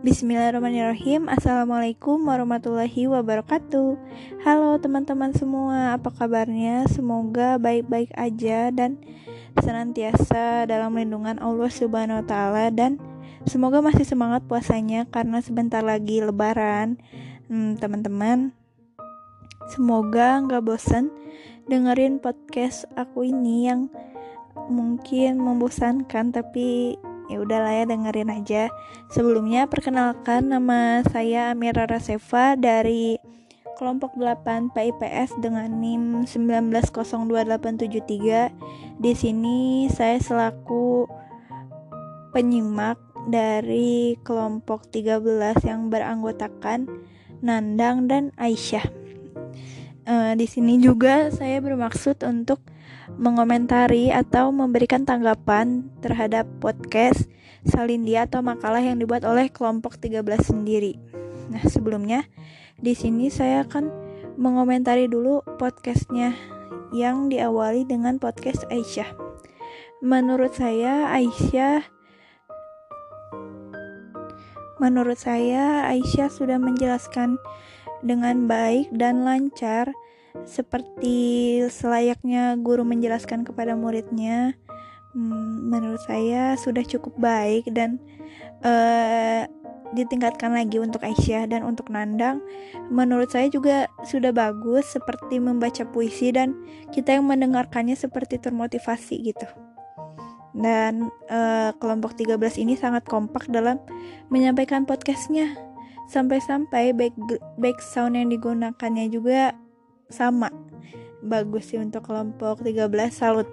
Bismillahirrahmanirrahim. Assalamualaikum warahmatullahi wabarakatuh. Halo teman-teman semua Apa kabarnya? Semoga baik-baik aja Dan senantiasa dalam lindungan Allah subhanahu wa ta'ala Dan semoga masih semangat puasanya Karena sebentar lagi lebaran. Hmm, Teman-teman Semoga nggak bosan dengerin podcast aku ini yang mungkin membosankan tapi ya udahlah ya dengerin aja. Sebelumnya perkenalkan nama saya Amira Raseva dari kelompok 8 PIPS dengan NIM 1902873 di sini saya selaku penyimak dari kelompok 13 yang beranggotakan Nandang dan Aisyah uh, di sini juga saya bermaksud untuk mengomentari atau memberikan tanggapan terhadap podcast Salindia atau makalah yang dibuat oleh kelompok 13 sendiri. Nah, sebelumnya di sini saya akan mengomentari dulu podcastnya yang diawali dengan podcast Aisyah. Menurut saya Aisyah Menurut saya Aisyah sudah menjelaskan dengan baik dan lancar seperti selayaknya guru menjelaskan kepada muridnya hmm, menurut saya sudah cukup baik dan uh, ditingkatkan lagi untuk Aisyah dan untuk Nandang. Menurut saya juga sudah bagus seperti membaca puisi dan kita yang mendengarkannya seperti termotivasi gitu. Dan uh, kelompok 13 ini sangat kompak dalam menyampaikan podcastnya sampai-sampai back back sound yang digunakannya juga sama. Bagus sih untuk kelompok 13 salut.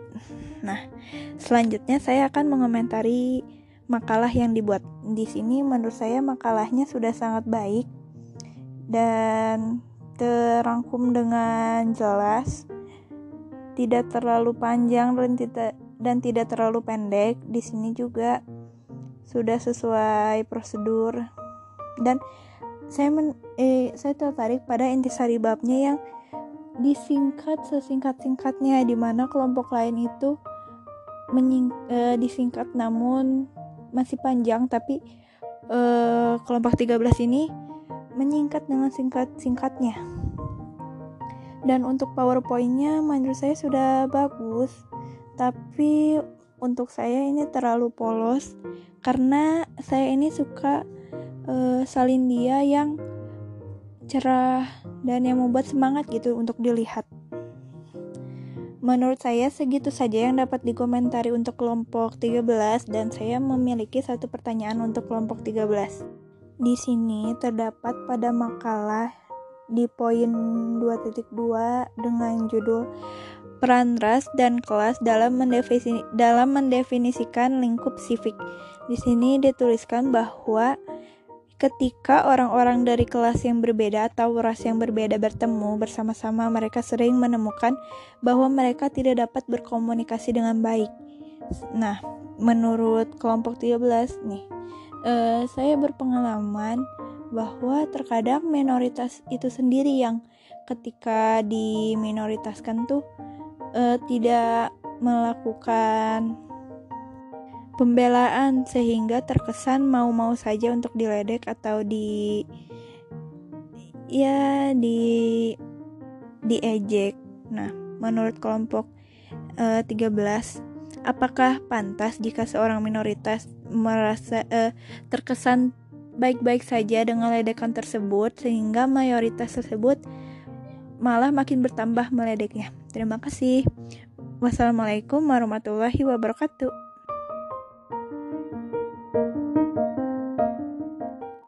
Nah selanjutnya saya akan mengomentari makalah yang dibuat. Di sini menurut saya makalahnya sudah sangat baik dan terangkum dengan jelas tidak terlalu panjang dan tidak dan tidak terlalu pendek. Di sini juga sudah sesuai prosedur. Dan saya men, eh, saya tertarik pada intisari babnya yang disingkat sesingkat-singkatnya di mana kelompok lain itu menying, eh, disingkat namun masih panjang tapi eh, kelompok 13 ini menyingkat dengan singkat-singkatnya. Dan untuk powerpointnya menurut saya sudah bagus tapi untuk saya ini terlalu polos karena saya ini suka uh, salin dia yang cerah dan yang membuat semangat gitu untuk dilihat. Menurut saya segitu saja yang dapat dikomentari untuk kelompok 13 dan saya memiliki satu pertanyaan untuk kelompok 13. Di sini terdapat pada makalah di poin 2.2 dengan judul peran ras dan kelas dalam, mendefinisi, dalam mendefinisikan lingkup sivik. Di sini dituliskan bahwa Ketika orang-orang dari kelas yang berbeda atau ras yang berbeda bertemu bersama-sama, mereka sering menemukan bahwa mereka tidak dapat berkomunikasi dengan baik. Nah, menurut kelompok 13 nih, uh, saya berpengalaman bahwa terkadang minoritas itu sendiri yang ketika diminoritaskan tuh uh, tidak melakukan pembelaan sehingga terkesan mau-mau saja untuk diledek atau di ya di diejek. Nah, menurut kelompok uh, eh, 13 apakah pantas jika seorang minoritas merasa uh, terkesan baik-baik saja dengan ledekan tersebut sehingga mayoritas tersebut malah makin bertambah meledeknya. Terima kasih. Wassalamualaikum warahmatullahi wabarakatuh.